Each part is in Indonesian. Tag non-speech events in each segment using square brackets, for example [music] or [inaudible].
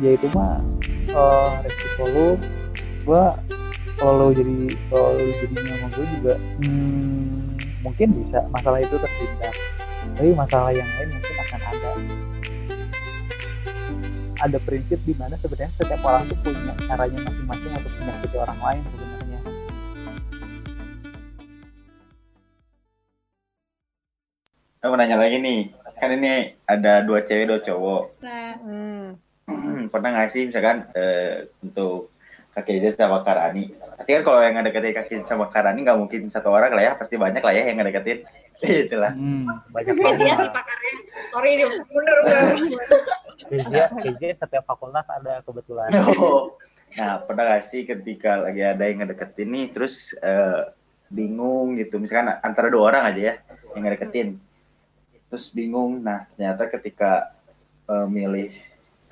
ya itu mah uh, resiko lu. Gue kalau lo jadi kalau lo jadinya sama gue juga hmm, mungkin bisa. Masalah itu terhindar tapi masalah yang lain mungkin akan ada. Ada prinsip di mana sebenarnya setiap orang itu punya caranya masing-masing untuk menyakiti orang lain sebenarnya. Aku mau nanya lagi nih, kan ini ada dua cewek dua cowok. Nah, Hmm, Pernah nggak sih misalkan eh, untuk Kak Keza sama Kak Rani? Pasti kan kalau yang ngedeketin Kak Keza sama Kak Rani nggak mungkin satu orang lah ya, pasti banyak lah ya yang ngedeketin. [laughs] Itulah. hmm, banyak dia banget sih pakarnya. Sorry nih, bener gue. kayaknya setiap fakultas ada kebetulan [laughs] Oh. Nah, pernah nggak sih ketika lagi ada yang ngedeketin nih, terus eh, bingung gitu, misalkan antara dua orang aja ya yang ngedeketin, terus bingung. Nah, ternyata ketika eh, milih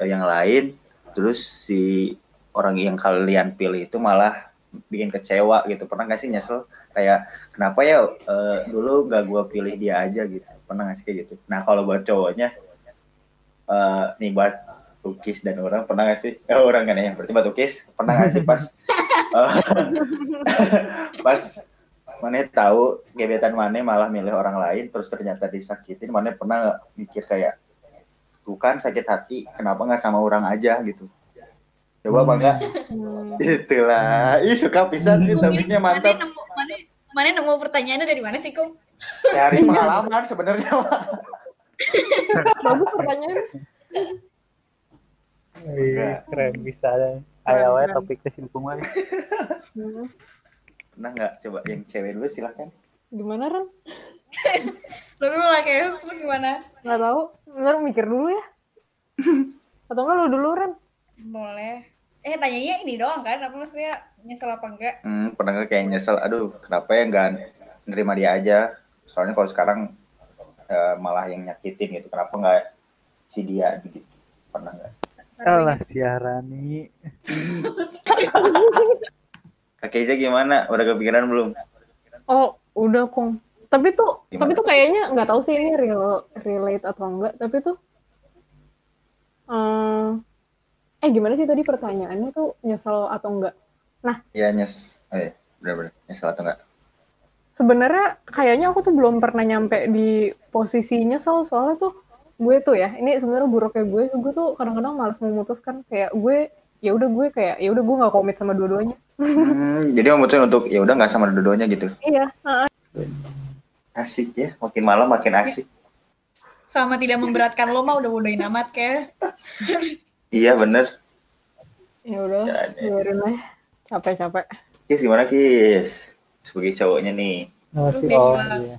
yang lain, terus si orang yang kalian pilih itu malah bikin kecewa gitu. Pernah nggak sih nyesel kayak kenapa ya eh, dulu nggak gue pilih dia aja gitu? Pernah nggak sih kayak gitu? Nah, kalau buat cowoknya, eh, nih buat Tukis dan orang pernah gak sih? Eh, orang kan ya, berarti Batu Kis pernah gak sih pas eh, [laughs] pas mana tahu gebetan mana malah milih orang lain terus ternyata disakitin mana pernah nggak mikir kayak tuh kan sakit hati kenapa nggak sama orang aja gitu coba apa enggak itulah ih suka pisan nih topiknya Mana mantap nemu, mana, mana nemu pertanyaannya dari mana sih, Kung? cari [laughs] pengalaman sebenarnya. Bagus pertanyaan. Iya, keren bisa ayo keren. topik kesimpulan Hmm. pernah nggak coba yang cewek dulu silahkan Gimana Ren? Lu dulu lah kayak lu gimana? Nggak tahu. Ntar mikir dulu ya. Atau enggak lu dulu Ren? Boleh. Eh, tanyanya ini doang kan? Apa maksudnya nyesel apa enggak? Hmm, pernah nggak kayak nyesel, aduh kenapa ya nggak nerima dia aja? Soalnya kalau sekarang eh, malah yang nyakitin gitu, kenapa nggak si dia gitu? Pernah nggak? alah siarani Kak Keza gimana? Udah kepikiran belum? Oh, udah Kong. Tapi tuh, Gimana? tapi tuh kayaknya nggak tahu sih ini real, relate atau enggak. Tapi tuh, eh, eh gimana sih tadi pertanyaannya tuh nyesel atau enggak? Ya nyes, eh bener-bener nyesel atau nggak? Sebenarnya kayaknya aku tuh belum pernah nyampe di posisi nyesel soalnya tuh gue tuh ya ini sebenarnya buruknya gue gue tuh kadang-kadang malas memutuskan kayak gue ya udah gue kayak ya udah gue nggak komit sama dua-duanya Hmm, jadi memutuskan untuk ya udah nggak sama dua-duanya gitu. iya heeh. Asik ya, makin malam makin asik. Sama tidak memberatkan lo mah udah bodohin amat, Kes. Iya bener. ya udah Ya, biarin aja capek-capek Kis gimana Kis? Sebagai cowoknya nih, masih oh iya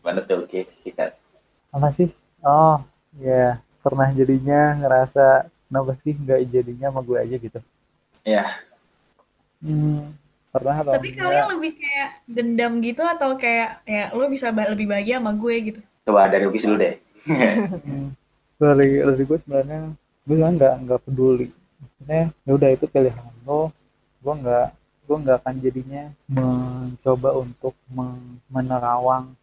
gimana tuh Kis? Sikat. apa sih oh ya pernah jadinya ngerasa kenapa sih nggak jadinya sama gue aja gitu Ya, hmm, pernah atau Tapi enggak kalian lebih kayak dendam gitu atau kayak ya lo bisa ba- lebih bahagia sama gue gitu. coba dari Kis dulu deh. [laughs] Dari dari gue sebenarnya gue kan nggak nggak peduli maksudnya ya udah itu pilihan lo gue nggak gue nggak akan jadinya mencoba untuk men- menerawang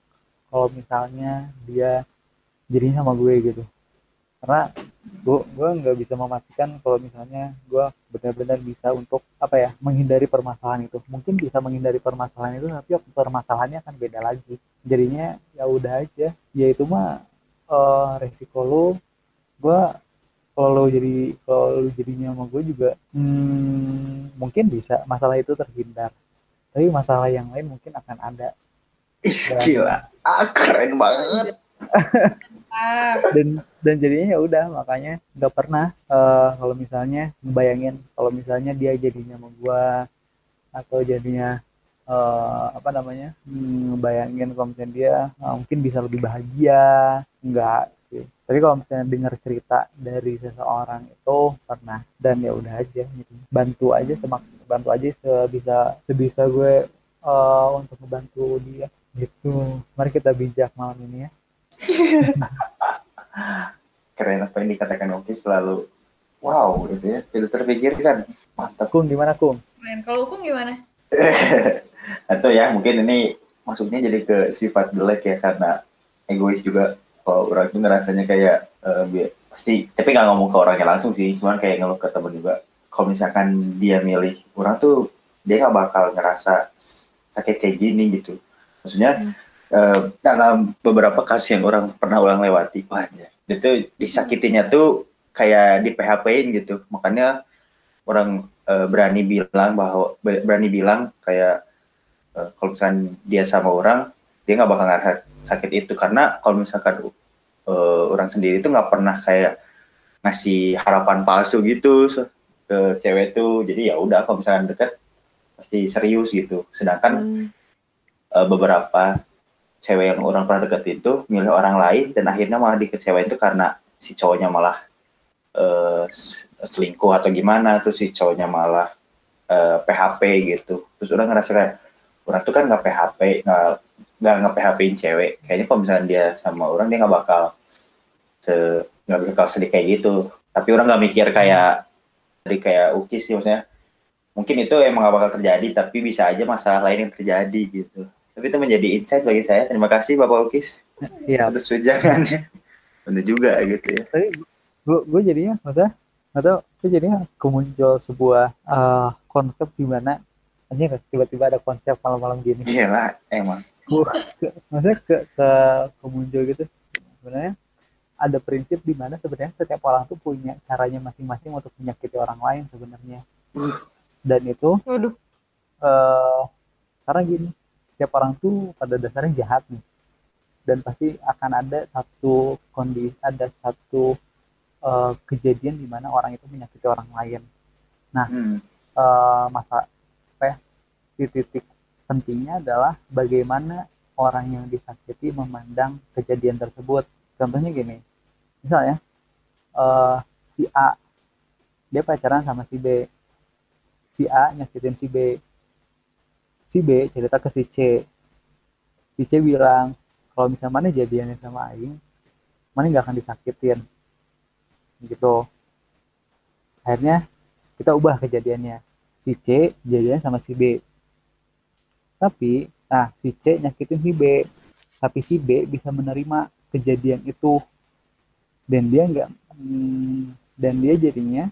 kalau misalnya dia jadinya sama gue gitu karena gue gue nggak bisa memastikan kalau misalnya gue benar-benar bisa untuk apa ya menghindari permasalahan itu. Mungkin bisa menghindari permasalahan itu tapi permasalahannya akan beda lagi. Jadinya ya udah aja. Ya itu mah eh, resiko lo gue kalau jadi kalau jadinya sama gue juga hmm, mungkin bisa masalah itu terhindar. Tapi masalah yang lain mungkin akan ada. Gila. Ah, keren banget. [laughs] Dan dan jadinya ya udah makanya nggak pernah eh, kalau misalnya ngebayangin kalau misalnya dia jadinya sama gua atau jadinya eh, apa namanya ngebayangin kalau misalnya dia eh, mungkin bisa lebih bahagia enggak sih. Tapi kalau misalnya dengar cerita dari seseorang itu pernah. Dan ya udah aja gitu. Bantu aja semak bantu aja sebisa sebisa gue eh, untuk membantu dia gitu. Mari kita bijak malam ini ya Keren apa yang dikatakan Oki selalu wow gitu ya. Tidak terpikirkan. Mantap. Kung gimana Kung keren. Kalau hukum gimana? [laughs] Atau ya mungkin ini masuknya jadi ke sifat jelek ya karena egois juga kalau orang itu ngerasanya kayak bi- pasti tapi nggak ngomong ke orangnya langsung sih cuman kayak ngeluh ke temen juga kalau misalkan dia milih orang tuh dia nggak bakal ngerasa sakit kayak gini gitu maksudnya eh, dalam beberapa kasus yang orang pernah ulang lewati aja itu disakitinya tuh kayak di PHP-in gitu. Makanya orang eh, berani bilang bahwa berani bilang kayak eh, kalau misalkan dia sama orang dia nggak bakal ngerasa sakit itu. Karena kalau misalkan eh, orang sendiri tuh nggak pernah kayak ngasih harapan palsu gitu ke cewek tuh. Jadi ya udah kalau misalkan deket pasti serius gitu. Sedangkan Hmm. eh, beberapa cewek yang orang pernah deketin itu milih orang lain dan akhirnya malah dikecewain itu karena si cowoknya malah s- selingkuh atau gimana terus si cowoknya malah eh, PHP gitu. Terus orang ngerasa kayak orang tuh kan nggak PHP nggak nggak PHP-in cewek. Kayaknya kalau misalnya dia sama orang dia nggak bakal se nggak bakal sedih kayak gitu. Tapi orang nggak mikir kayak dari kayak ukis sih maksudnya mungkin itu emang gak bakal terjadi tapi bisa aja masalah lain yang terjadi gitu tapi itu menjadi insight bagi saya. Terima kasih bapak ukis siap. atas wejangannya bener juga gitu ya. Tapi gue gue jadinya masa atau gue jadinya kemuncul sebuah eh, konsep di mana anjir tiba-tiba ada konsep malam-malam gini. Gila emang. Ke, maksudnya ke, ke kemuncul gitu. Sebenarnya ada prinsip di mana sebenarnya setiap orang tuh punya caranya masing-masing untuk menyakiti orang lain sebenarnya. Dan itu Waduh. eh karena gini setiap orang tuh pada dasarnya jahat nih. Dan pasti akan ada satu kondisi ada satu eh, kejadian di mana orang itu menyakiti orang lain. Hmm. eh, masa apa ya, si titik pentingnya adalah bagaimana orang yang disakiti memandang kejadian tersebut. Contohnya gini misalnya eh, si A dia pacaran sama si B. Si A nyakitin si B si B cerita ke si C. Si C bilang kalau misalnya mana jadiannya sama Aing mana nggak akan disakitin. Gitu. Akhirnya kita ubah kejadiannya. Si C jadian sama si B. Tapi nah si C nyakitin si B. Tapi si B bisa menerima kejadian itu. Dan dia nggak hmm, dan dia jadinya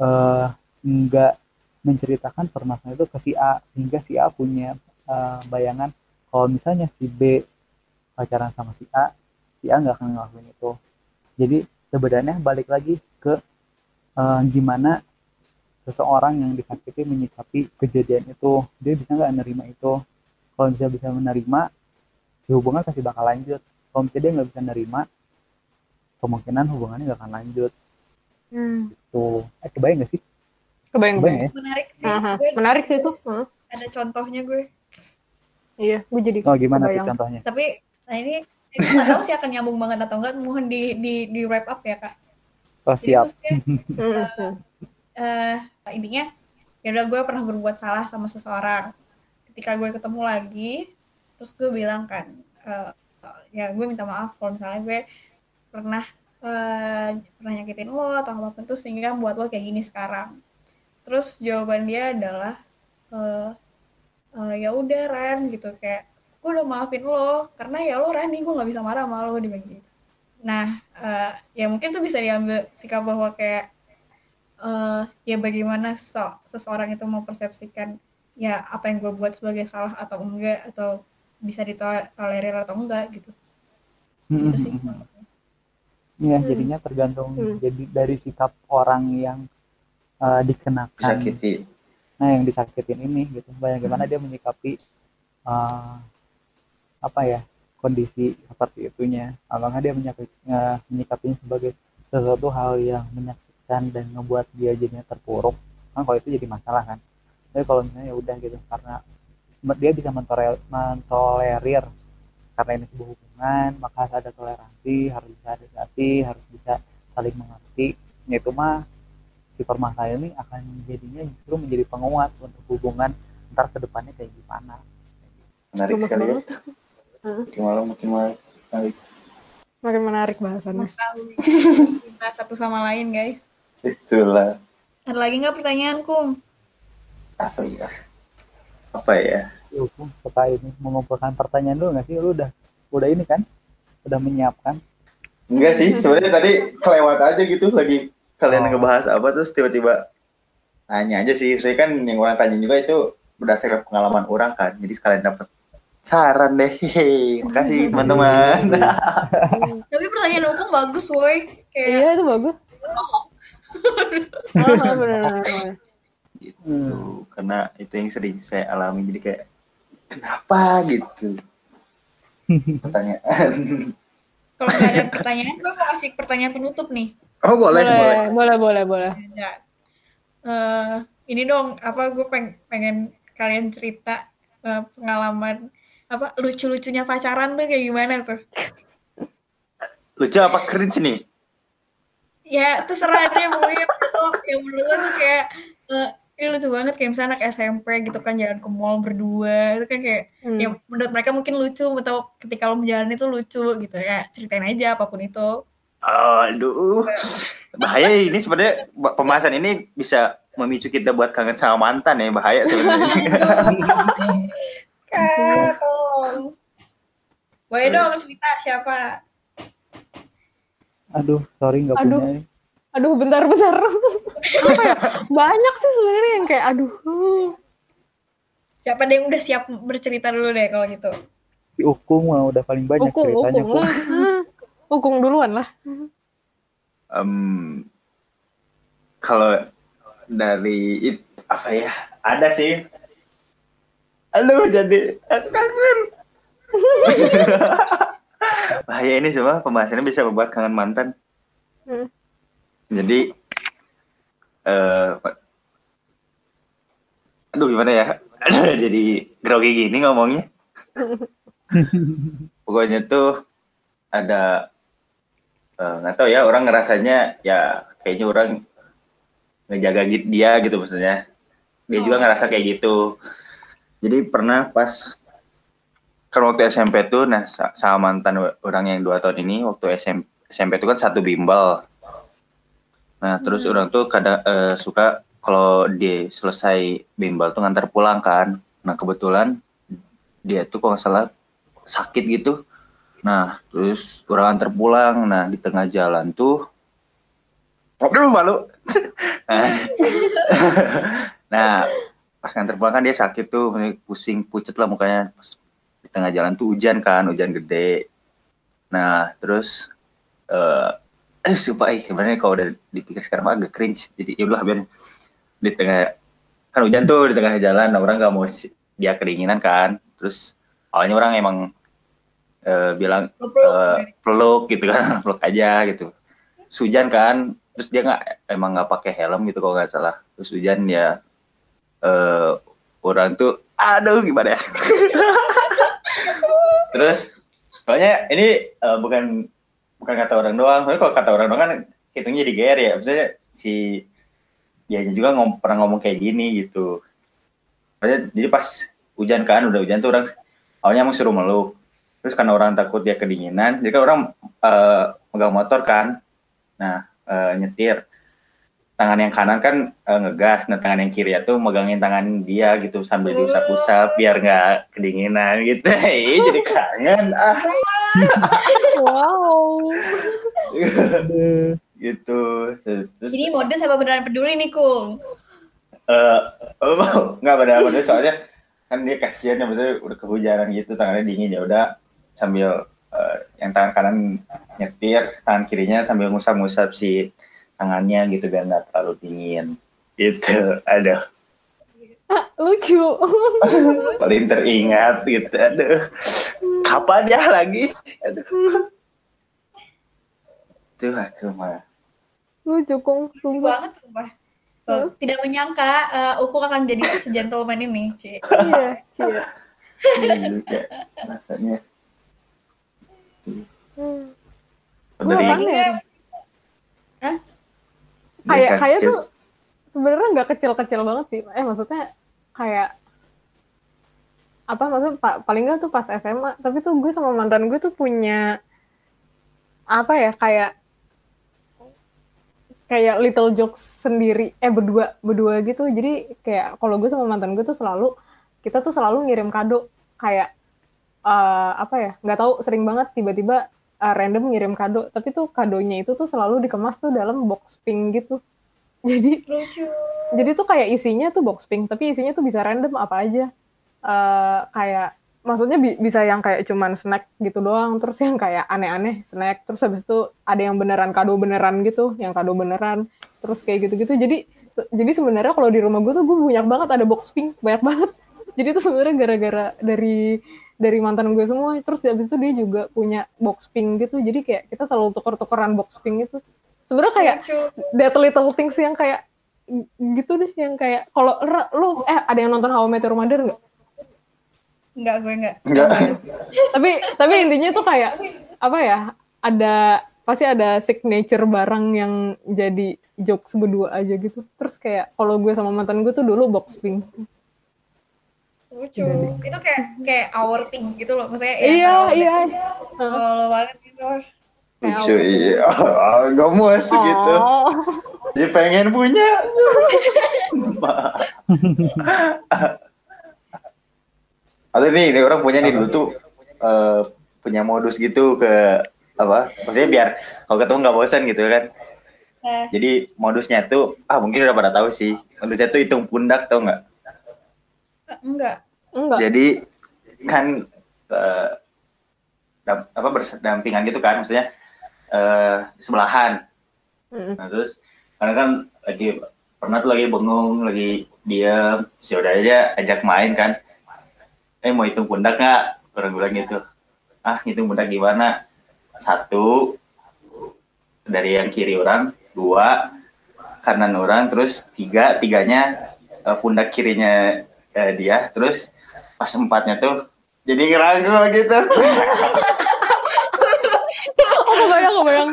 eh, nggak menceritakan permasalahan itu ke si A sehingga si A punya eh, bayangan kalau misalnya si B pacaran sama si A si A nggak akan ngelakuin itu. Jadi sebenarnya balik lagi ke eh, gimana seseorang yang disakiti menyikapi kejadian itu dia bisa nggak menerima itu. Kalau bisa bisa menerima si hubungan pasti bakal lanjut. Kalau misalnya dia nggak bisa menerima kemungkinan hubungannya nggak akan lanjut. Hmm. tuh eh kebayang nggak sih Kebayang, kebayang kebayang. ya Menarik sih. Aha. Gue Menarik sih itu. Heeh. ada contohnya gue. Iya, gue jadi oh gimana tuh contohnya Tapi nah ini gue nggak tahu sih akan nyambung banget atau enggak. Mohon di di di wrap up ya kak. oh Jadi siap maksudnya [laughs] Hmm, hmm. eh intinya ya udah gue pernah berbuat salah sama seseorang. Ketika gue ketemu lagi, terus gue bilang kan, eh, ya gue minta maaf kalau misalnya gue pernah eh, pernah nyakitin lo atau apa pun tuh sehingga membuat lo kayak gini sekarang. Terus jawaban dia adalah eh eh, ya udah Ren gitu kayak gue udah maafin lo karena ya lo Ren nih gue nggak bisa marah sama lo di gitu. Nah eh, ya mungkin tuh bisa diambil sikap bahwa kayak eh ya bagaimana so- seseorang itu mempersepsikan ya apa yang gue buat sebagai salah atau enggak atau bisa ditolerir atau enggak gitu. Gitu sih. ya Hmm. jadinya tergantung Hmm. jadi dari sikap orang yang eh, dikenakan. Disakiti. Nah yang disakitin ini gitu. Bagaimana dia menyikapi eh, apa ya kondisi seperti itunya. Apakah dia menyikapi, eh, menyikapinya sebagai sesuatu hal yang menyakitkan dan membuat dia jadinya terpuruk. Kan kalau itu jadi masalah kan. Tapi kalau misalnya ya udah gitu. Karena dia bisa mentoler- mentolerir. Karena ini sebuah hubungan maka harus ada toleransi harus bisa adaptasi harus bisa saling mengerti. Ya itu mah si permasalahan ini akan jadinya justru menjadi penguat untuk hubungan ntar ke depannya kayak gimana. Menarik Gemes sekali ya. banget. makin malam makin malam menarik. Makin menarik bahasannya. Cinta satu sama lain guys. itulah. Ada lagi nggak pertanyaan Kung? asli ya. Apa ya? Si hukum suka ini mengumpulkan pertanyaan dulu nggak sih? Lu udah udah ini kan? Udah menyiapkan? Enggak sih, sebenarnya tadi kelewat aja gitu lagi kalian Oh. ngebahas apa terus tiba-tiba nanya aja sih. Saya kan yang orang tanya juga itu berdasarkan pengalaman orang kan. Jadi sekalian dapat saran deh. [laughs] Hehehe. Makasih teman-teman. [laughs] Tapi pertanyaan hukum bagus, woi. Kayak Iya itu bagus. Ah, bener-bener. gitu. Karena itu yang sering saya alami jadi kayak kenapa gitu. [laughs] Pertanyaan. kalau nggak ada pertanyaan, gue mau kasih pertanyaan penutup nih. Oh boleh, boleh. Boleh, boleh, boleh, boleh. Eh, ini dong, apa gue peng- pengen kalian cerita eh, pengalaman apa lucu-lucunya pacaran tuh kayak gimana tuh? Lucu apa cringe nih? Ya terserah deh mau yang menurut yang menurut lo tuh kayak eh, ini lucu banget kayak misalnya anak SMP gitu kan jalan ke mall berdua itu kan kayak Hmm. ya menurut mereka mungkin lucu atau ketika lo menjalani itu lucu gitu ya ceritain aja apa pun itu Aduh, bahaya ini sebenarnya pembahasan ini bisa memicu kita buat kangen sama mantan ya bahaya sebenarnya. Kak, tolong. Boleh dong cerita siapa? Aduh, sorry nggak Aduh. punya. Aduh, bentar-bentar. Apa ya? Banyak sih sebenarnya yang kayak aduh. Siapa deh yang udah siap bercerita dulu deh kalau gitu. Si Ukung mah udah paling banyak Ukung, ceritanya. ukung lah. Ukung duluan lah. Em, kalau dari it- apa ya ada sih. Aduh jadi kangen. [laughs] bahaya ini semua pembahasannya bisa membuat kangen mantan. Hmm. Jadi eh aduh gimana ya? Jadi grogi gini ngomongnya. [laughs] Pokoknya tuh ada eh, nggak tahu ya orang ngerasanya ya kayaknya orang ngejaga dia gitu maksudnya. Dia juga Oh. ngerasa kayak gitu. Jadi pernah pas kan waktu SMP tuh nah sa- sama mantan orang yang dua tahun ini waktu SMP SMP itu kan satu bimbel. Nah, terus orang tuh kadang eh, suka kalau dia selesai bimbel tuh ngantar pulang kan. Nah, kebetulan dia tuh kalau nggak salah sakit gitu. Nah, terus orang antar pulang. Nah, di tengah jalan tuh Aduh, malu. [laughs] nah, pas ngantar pulang kan dia sakit tuh, pusing, pucet lah mukanya. Pas di tengah jalan tuh hujan kan, hujan gede. Nah, terus eh eh sumpah eh, sebenarnya kalau udah dipikir sekarang agak cringe. Jadi ya udah biar di tengah kan hujan tuh di tengah jalan orang nggak mau dia kedinginan kan. Terus awalnya orang emang eh, bilang Lo peluk. gitu kan, [laughs] peluk aja gitu. Terus hujan kan, terus dia nggak emang nggak pakai helm gitu kalau nggak salah. Terus hujan ya eh orang tuh aduh gimana ya. [laughs] terus soalnya ini eh, bukan bukan kata orang doang. Soalnya kalau kata orang doang kan hitungnya di GR ya. Maksudnya si dia juga ngom, pernah ngomong kayak gini gitu. Jadi pas hujan kan, udah hujan tuh orang awalnya emang suruh meluk. Terus karena orang takut dia kedinginan, jadi kan orang eh, megang motor kan. Nah, eh, nyetir. Tangan yang kanan kan eh, ngegas, nah tangan yang kiri itu megangin tangan dia gitu sambil diusap-usap biar nggak kedinginan gitu. [laughs] Jadi kangen ah Wow. [laughs] Gitu. Terus Jadi modus apa beneran peduli nih, Kul? eh oh, [laughs] nggak pada pada soalnya kan dia kasihan ya maksudnya udah kehujanan gitu tangannya dingin ya udah sambil eh, yang tangan kanan nyetir tangan kirinya sambil ngusap-ngusap si tangannya gitu biar nggak terlalu dingin gitu ada Lucu. [laughs] paling teringat gitu aduh kapan ya lagi aduh tuh aku mah Lucu, Kung. Lucu banget sumpah. Eh, tidak menyangka eh, Ukung akan jadi segentleman ini, Ci. Iya, cie. Rasanya Hmm. dari ya? Hah? Kayak- kayak tuh- sebenarnya nggak kecil-kecil banget sih. Eh maksudnya kayak apa maksudnya pa- paling nggak tuh pas SMA. Tapi tuh gue sama mantan gue tuh punya apa ya kayak kayak little jokes sendiri eh berdua berdua gitu. Jadi kayak kalau gue sama mantan gue tuh selalu kita tuh selalu ngirim kado kayak eh, apa ya nggak tahu sering banget tiba-tiba uh, random ngirim kado. Tapi tuh kadonya itu tuh selalu dikemas tuh dalam box pink gitu. [laughs] Jadi lucu. jadi tuh kayak isinya tuh box pink tapi isinya tuh bisa random apa aja. Uh, kayak maksudnya bi bisa yang kayak cuman snack gitu doang terus yang kayak aneh-aneh snack terus habis itu ada yang beneran kado beneran gitu yang kado beneran terus kayak gitu-gitu. Jadi jadi sebenarnya kalau di rumah gue tuh gue banyak banget ada box pink banyak banget. [laughs] Jadi itu sebenarnya gara-gara dari dari mantan gue semua. Terus habis itu dia juga punya box pink gitu. Jadi kayak kita selalu tuker-tukeran box pink itu sebenarnya kayak lucu that little things yang kayak gitu deh yang kayak kalau lu eh ada yang nonton How I Met Your Mother nggak? Enggak, gue enggak. Enggak. [laughs] tapi tapi intinya tuh kayak apa ya ada pasti ada signature barang yang jadi jokes berdua aja gitu. Terus kayak kalau gue sama mantan gue tuh dulu box pink Lucu. Itu kayak kayak our thing gitu loh. Maksudnya ya, iya iya. Kalau banget gitu. Lucu iya. [laughs] Oh, gak gitu. Oh. Jadi pengen punya. [laughs] Atau nih, nih orang punya nih dulu tuh eh, punya modus gitu ke apa? Maksudnya biar kalau ketemu nggak bosan gitu kan. Nah, Jadi modusnya tuh ah mungkin udah pada tahu sih. Modusnya tuh hitung pundak tau nggak? Enggak. enggak Jadi kan eh, dam- apa berdampingan gitu kan maksudnya eh sebelahan. Nah terus karena kan lagi pernah tuh lagi bengong, lagi diam, ya udah aja ajak main kan. Eh mau hitung pundak nggak? Orang bilang gitu. Ah hitung pundak gimana? Satu dari yang kiri orang, dua kanan orang, terus tiga tiganya eh, pundak kirinya eh, dia, terus pas empatnya tuh jadi ngerangkul gitu. oh kebayang kebayang.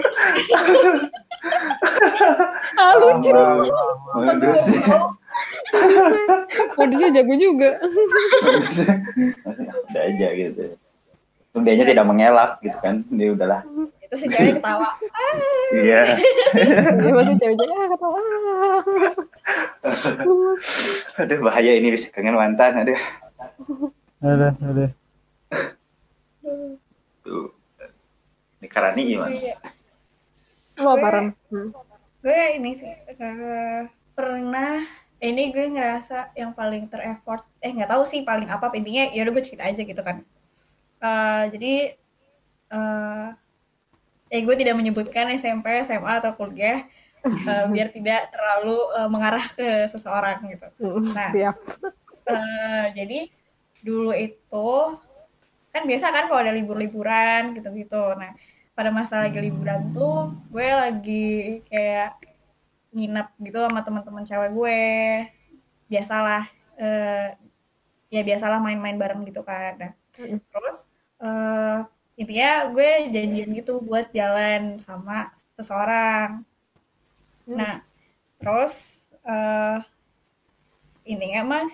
Ah lucu. Modusnya. modusnya jago juga. Udah aja gitu. Dianya tidak mengelak gitu kan. Dia udahlah Itu si cewek ketawa. iya [laughs] dia masih cewek-cewek ah kata ah aduh bahaya ini bisa kangen mantan aduh ada ada tuh ini Karani gimana Iya. lu apa Ran? Hmm. Gue ini sih eh, pernah ini gue ngerasa yang paling tereffort eh nggak tahu sih paling apa intinya ya udah gue cerita aja gitu kan Eh, jadi eh eh gue tidak menyebutkan SMP SMA atau kuliah eh, biar tidak terlalu eh, mengarah ke seseorang gitu Hmm, Nah. siap Eh, jadi dulu itu kan biasa kan kalau ada libur-liburan gitu-gitu. Nah, pada masa lagi liburan tuh gue lagi kayak nginep gitu sama teman-teman cewek gue. Biasalah eh, ya biasalah main-main bareng gitu kan. Nah, Mm. terus eh intinya gue janjian gitu buat jalan sama seseorang. Hmm. Nah, terus eh ini emang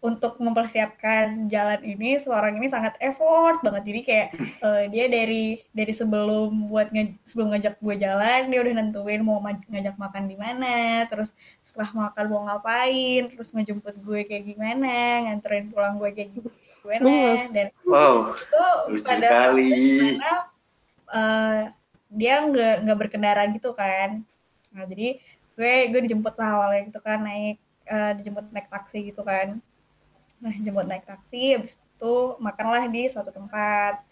untuk mempersiapkan jalan ini seorang ini sangat effort banget jadi kayak eh, dia dari dari sebelum buat nge- sebelum ngajak gue jalan dia udah nentuin mau ma- ngajak makan di mana terus setelah makan mau ngapain terus ngejemput gue kayak gimana nganterin pulang gue kayak gimana Luas. dan wow itu lucu pada sekali. karena eh, dia nggak nggak berkendara gitu kan. Nah jadi gue gue dijemput lah awalnya gitu kan naik eh, dijemput naik taksi gitu kan. Nah jemput naik taksi habis itu makanlah di suatu tempat.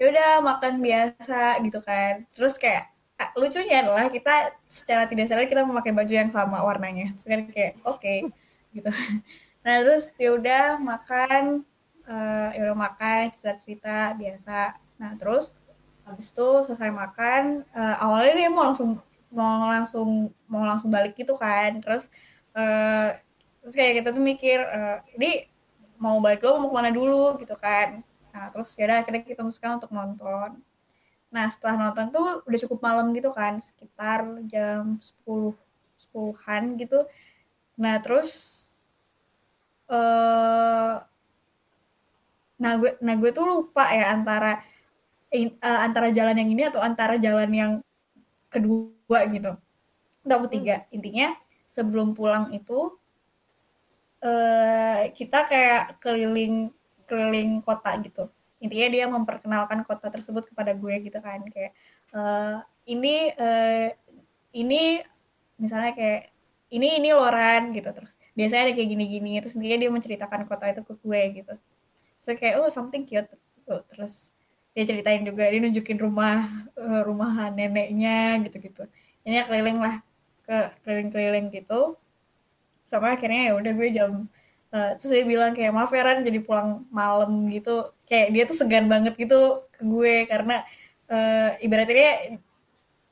Ya udah makan biasa gitu kan. Terus kayak ah, lucunya adalah kita secara tidak sadar kita memakai baju yang sama warnanya. Terus kan kayak oke gitu. [laughs] Nah terus ya udah makan eh ya udah makan cerita cerita biasa. Nah terus habis itu selesai makan eh, awalnya dia mau langsung mau langsung mau langsung balik gitu kan. Terus eh, terus kayak kita tuh mikir eh, ini mau balik dulu mau ke mana dulu? gitu kan. Nah terus ya akhirnya kita memutuskan untuk nonton. Nah setelah nonton tuh udah cukup malam gitu kan sekitar jam 10 sepuluhan gitu. Nah terus eh nah gue nah gue tuh lupa ya antara in- eh, antara jalan yang ini atau antara jalan yang kedua gitu. Atau ketiga. Intinya sebelum pulang itu eh kita kayak keliling keliling kota gitu. Intinya dia memperkenalkan kota tersebut kepada gue gitu kan. Kayak eh, ini eh, ini misalnya kayak ini ini Loran gitu. Terus biasanya ada kayak gini-gini. Terus intinya dia menceritakan kota itu ke gue gitu so kayak oh something cute. Tuh, terus dia ceritain juga dia nunjukin rumah eh, rumah neneknya gitu-gitu. Ini keliling lah ke keliling-keliling gitu. Sama akhirnya ya udah gue jam eh, terus dia bilang kayak maaf ya Ran jadi pulang malam gitu. Kayak dia tuh segan banget gitu ke gue karena eh, ibaratnya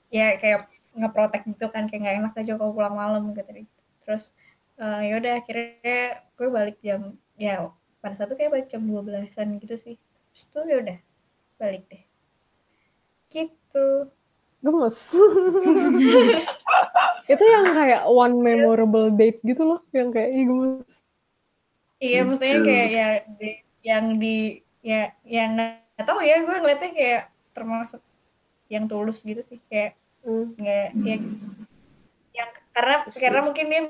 ya kayak ngeprotek gitu kan kayak nggak enak aja kalau pulang malam gitu. Terus eh, ya udah akhirnya gue balik jam ya pada satu kayak balik jam 12-an gitu sih terus tuh ya udah balik deh gitu Gemes. [laughs] itu yang kayak one memorable date gitu loh, yang kayak ih gemes. Iya, maksudnya Lucu. kayak ya di- yang di ya yang nggak tahu ya gue ngeliatnya kayak termasuk yang tulus gitu sih kayak Hmm. nggak ya yang karena karena mungkin dia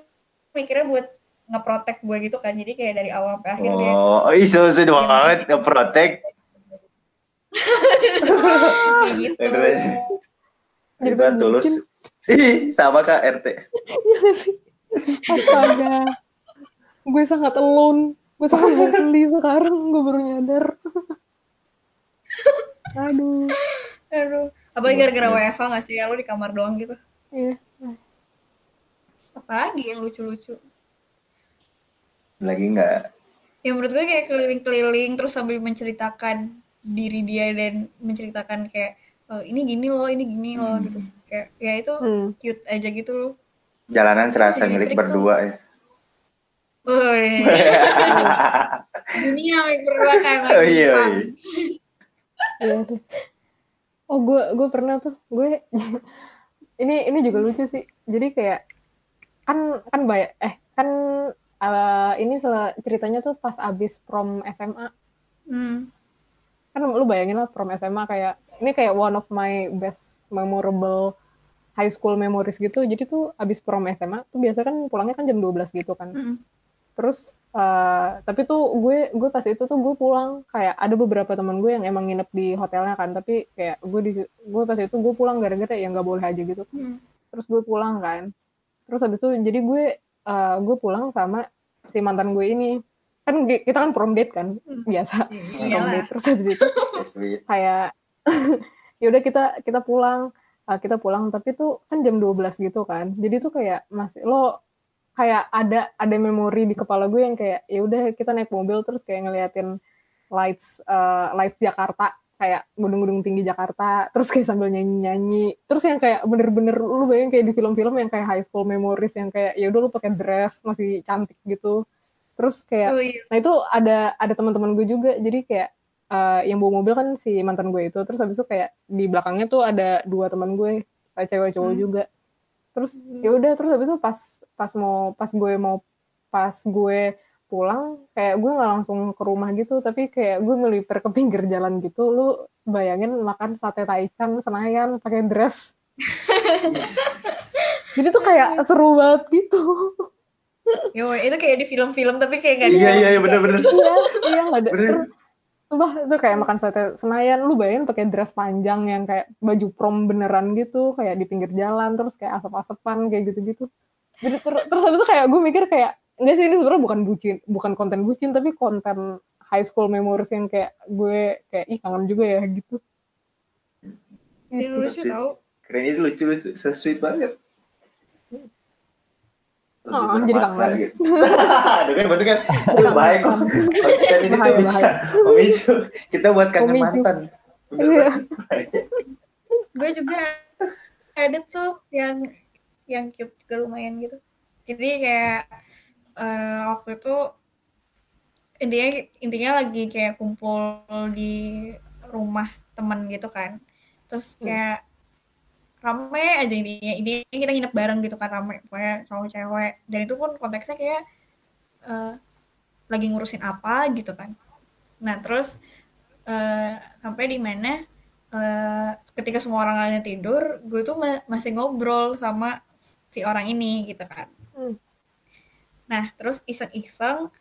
mikirnya buat ngeprotek gue gitu kan jadi kayak dari awal sampai akhir dia Oh, ih so so banget nge-protect. kayak gitu. Jadi kan tulus. Ih, sama kak RT. Iya sih? Astaga. gue sangat alone. Gue sangat lonely [laughs] sekarang. Gue baru nyadar. [laughs] Aduh. aduh apalagi gara-gara WFH nggak sih ya lu di kamar doang gitu Iya. apalagi yang lucu-lucu Lagi nggak? ya menurut gue kayak keliling-keliling terus sambil menceritakan diri dia dan menceritakan kayak "Oh, ini gini loh ini gini loh gitu kayak ya itu Hmm. cute aja gitu loh Jalanan serasa Jadi milik trik tuh. berdua ya. Woi, [laughs] dunia yang berdua kan Oh iya, [laughs] iya. Oh gue gue pernah tuh gue [laughs] ini ini juga lucu sih. Jadi kayak kan kan banyak eh kan eh, ini ceritanya tuh pas abis prom SMA Hmm. kan lu bayangin lah prom SMA kayak ini kayak one of my best memorable high school memories gitu. Jadi tuh abis prom SMA tuh biasa kan pulangnya kan jam 12 gitu kan. Mm-mm. Terus eh, tapi tuh gue gue pas itu tuh gue pulang kayak ada beberapa teman gue yang emang nginep di hotelnya kan tapi kayak gue di gue pas itu gue pulang gara-gara ya nggak boleh aja gitu Hmm. terus gue pulang kan terus habis itu jadi gue eh, gue pulang sama si mantan gue ini. Kan kita kan prom date kan Hmm. biasa. Prom Iyalah. date terus habis itu [laughs] kayak [laughs] yaudah kita kita pulang. Uh, kita pulang tapi tuh kan jam 12 gitu kan. Jadi tuh kayak masih lo kayak ada ada memori di kepala gue yang kayak ya udah kita naik mobil terus kayak ngeliatin lights uh, lights Jakarta kayak gedung-gedung tinggi Jakarta terus kayak sambil nyanyi-nyanyi terus yang kayak bener-bener lu bayangin kayak di film-film yang kayak high school memories yang kayak ya udah lu pakai dress masih cantik gitu terus kayak Oh iya. Nah itu ada ada teman-teman gue juga, jadi kayak eh, yang bawa mobil kan si mantan gue itu, terus habis itu kayak di belakangnya tuh ada dua teman gue, kayak cewek cowok Hmm. juga. Terus ya udah, terus habis itu pas pas mau pas gue mau pas gue pulang, kayak gue nggak langsung ke rumah gitu, tapi kayak gue melipir ke pinggir jalan gitu. Lu bayangin makan sate taichan Senayan pakai dress. [laughs] Jadi tuh kayak seru banget gitu. Yo, itu kayak di film-film tapi kayak gak Iya iya iya bener-bener. iya, iya nggak ada. Bener. Terus, Sumpah, itu kayak makan sate Senayan, lu bayangin pakai dress panjang yang kayak baju prom beneran gitu, kayak di pinggir jalan, terus kayak asap-asapan, kayak gitu-gitu. Jadi ter- terus habis itu kayak gue mikir kayak, enggak sih ini sebenarnya bukan bucin, bukan konten bucin, tapi konten high school memories yang kayak gue kayak ih kangen juga ya gitu. Ini Gitu. lucu tau. Keren itu lucu lucu, so sweet banget. Oh, jadi kangen. gitu. [laughs] Aduh kan bener kan, itu baik kok. Konten ini tuh Bahaya, bisa memicu kita buat kangen mantan. Iya. banget. Gue juga ada tuh yang yang cute juga lumayan gitu. Jadi kayak eh, waktu itu intinya intinya lagi kayak kumpul di rumah teman gitu kan. Terus kayak rame aja intinya. Intinya kita nginep bareng gitu kan rame. Pokoknya cowok cewek. Dan itu pun konteksnya kayak eh, lagi ngurusin apa gitu kan. Nah terus eh, sampai di mana eh, ketika semua orang lainnya tidur gue tuh ma- masih ngobrol sama si orang ini gitu kan. Hmm. Nah terus iseng-iseng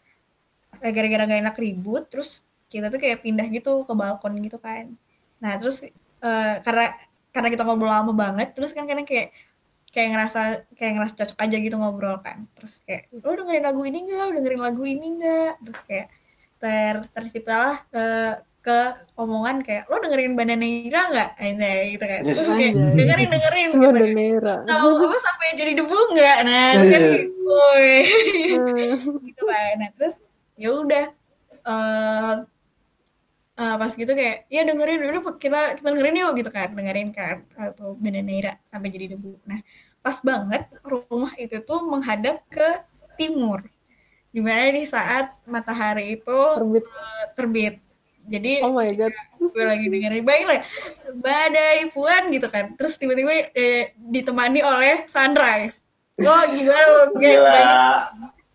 eh, gara-gara gak enak ribut terus kita tuh kayak pindah gitu ke balkon gitu kan. Nah terus eh, karena karena kita ngobrol lama banget terus kan kadang kayak kayak ngerasa kayak ngerasa cocok aja gitu ngobrol kan. Terus kayak lo dengerin lagu ini enggak lo dengerin lagu ini enggak terus kayak ter terciptalah eh, ke omongan kayak lo dengerin Bananaira nggak? Akhirnya gitu kan. Terus kayak dengerin dengerin gitu kan. Tahu apa sampai jadi debu nggak? Nah itu kan gitu woy. gitu kan. Nah terus ya udah eh eh, pas gitu kayak ya dengerin udah kita kita dengerin yuk gitu kan. Dengerin kan atau Bananaira sampai jadi debu. Nah pas banget rumah itu tuh menghadap ke timur. Di mana di saat matahari itu Terbit. eh, terbit jadi Oh my god. [laughs] gue lagi dengerin baik lah badai puan gitu kan terus tiba-tiba eh, ditemani oleh sunrise oh [laughs] gila lo Gila. Gila.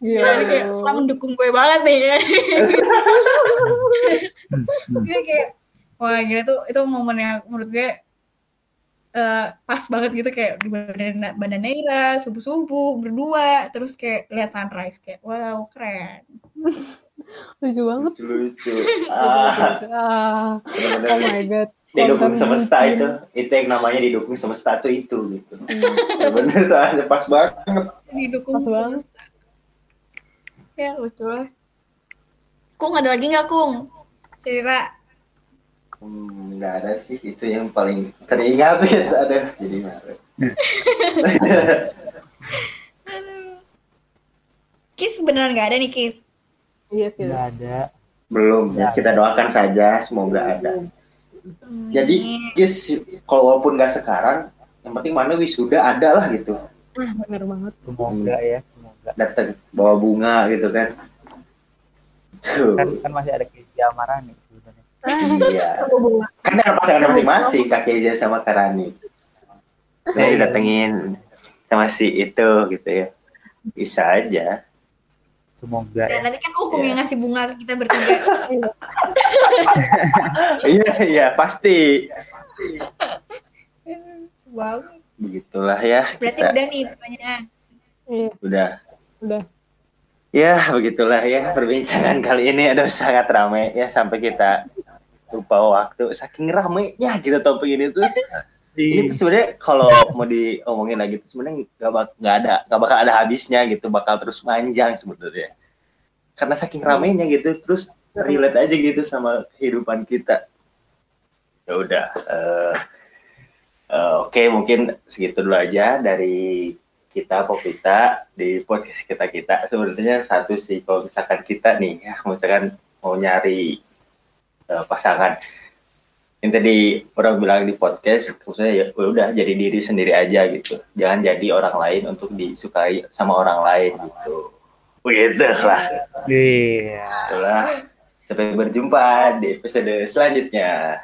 Gila, kayak selalu mendukung gue banget nih [laughs] kan gue kayak wah gila tuh itu momen yang menurut gue eh, pas banget gitu kayak di Bandana- Bandaneira subuh-subuh berdua terus kayak lihat sunrise kayak wow keren. [laughs] Lucu banget. Lucu-lucu. Ah, [laughs] Ah, oh my god. didukung semesta itu. Itu yang namanya didukung semesta tuh itu gitu. Bener soalnya pas banget. Didukung Pas banget. semesta. Ya lucu lah. Kung ada lagi nggak Kung? Sira Hmm, nggak ada sih itu yang paling teringat [laughs] gitu ada. Jadi marah. [laughs] Kis beneran nggak ada nih Kis? Iya, nggak yes. ada. Belum ya kita doakan saja semoga ada. Jadi Jis kalaupun nggak sekarang yang penting mana wisuda ada lah gitu. Ah, bener banget. semoga ya semoga. Datang bawa bunga gitu kan. Tuh. kan kan masih ada Kezia Amarani sebenarnya iya kan dengan pasangan masing-masing Kak Keza sama Karani nah didatengin sama si itu gitu ya bisa aja semoga Dan ya nanti kan Ukung Iya. yang ngasih bunga ke kita bertiga. iya iya pasti wow. begitulah ya Berarti kita udah nih pertanyaan. Iya, udah udah. ya begitulah ya perbincangan kali ini aduh sangat ramai ya sampai kita lupa waktu. Saking ramainya gitu topik ini tuh. [laughs] Ini tuh sebenarnya kalau mau diomongin lagi tuh sebenarnya nggak bak nggak ada nggak bakal ada habisnya gitu. Bakal terus panjang sebenarnya. Karena saking ramainya gitu terus relate aja gitu sama kehidupan kita. Ya udah eh, eh, oke mungkin segitu dulu aja dari kita Popita di podcast kita kita sebenarnya satu sih kalau misalkan kita nih ya misalkan mau nyari eh, pasangan. Yang tadi orang bilang di podcast maksudnya ya udah jadi diri sendiri aja gitu. Jangan jadi orang lain untuk disukai sama orang lain gitu. Gitu lah. Iya. Itulah. Sampai berjumpa di episode selanjutnya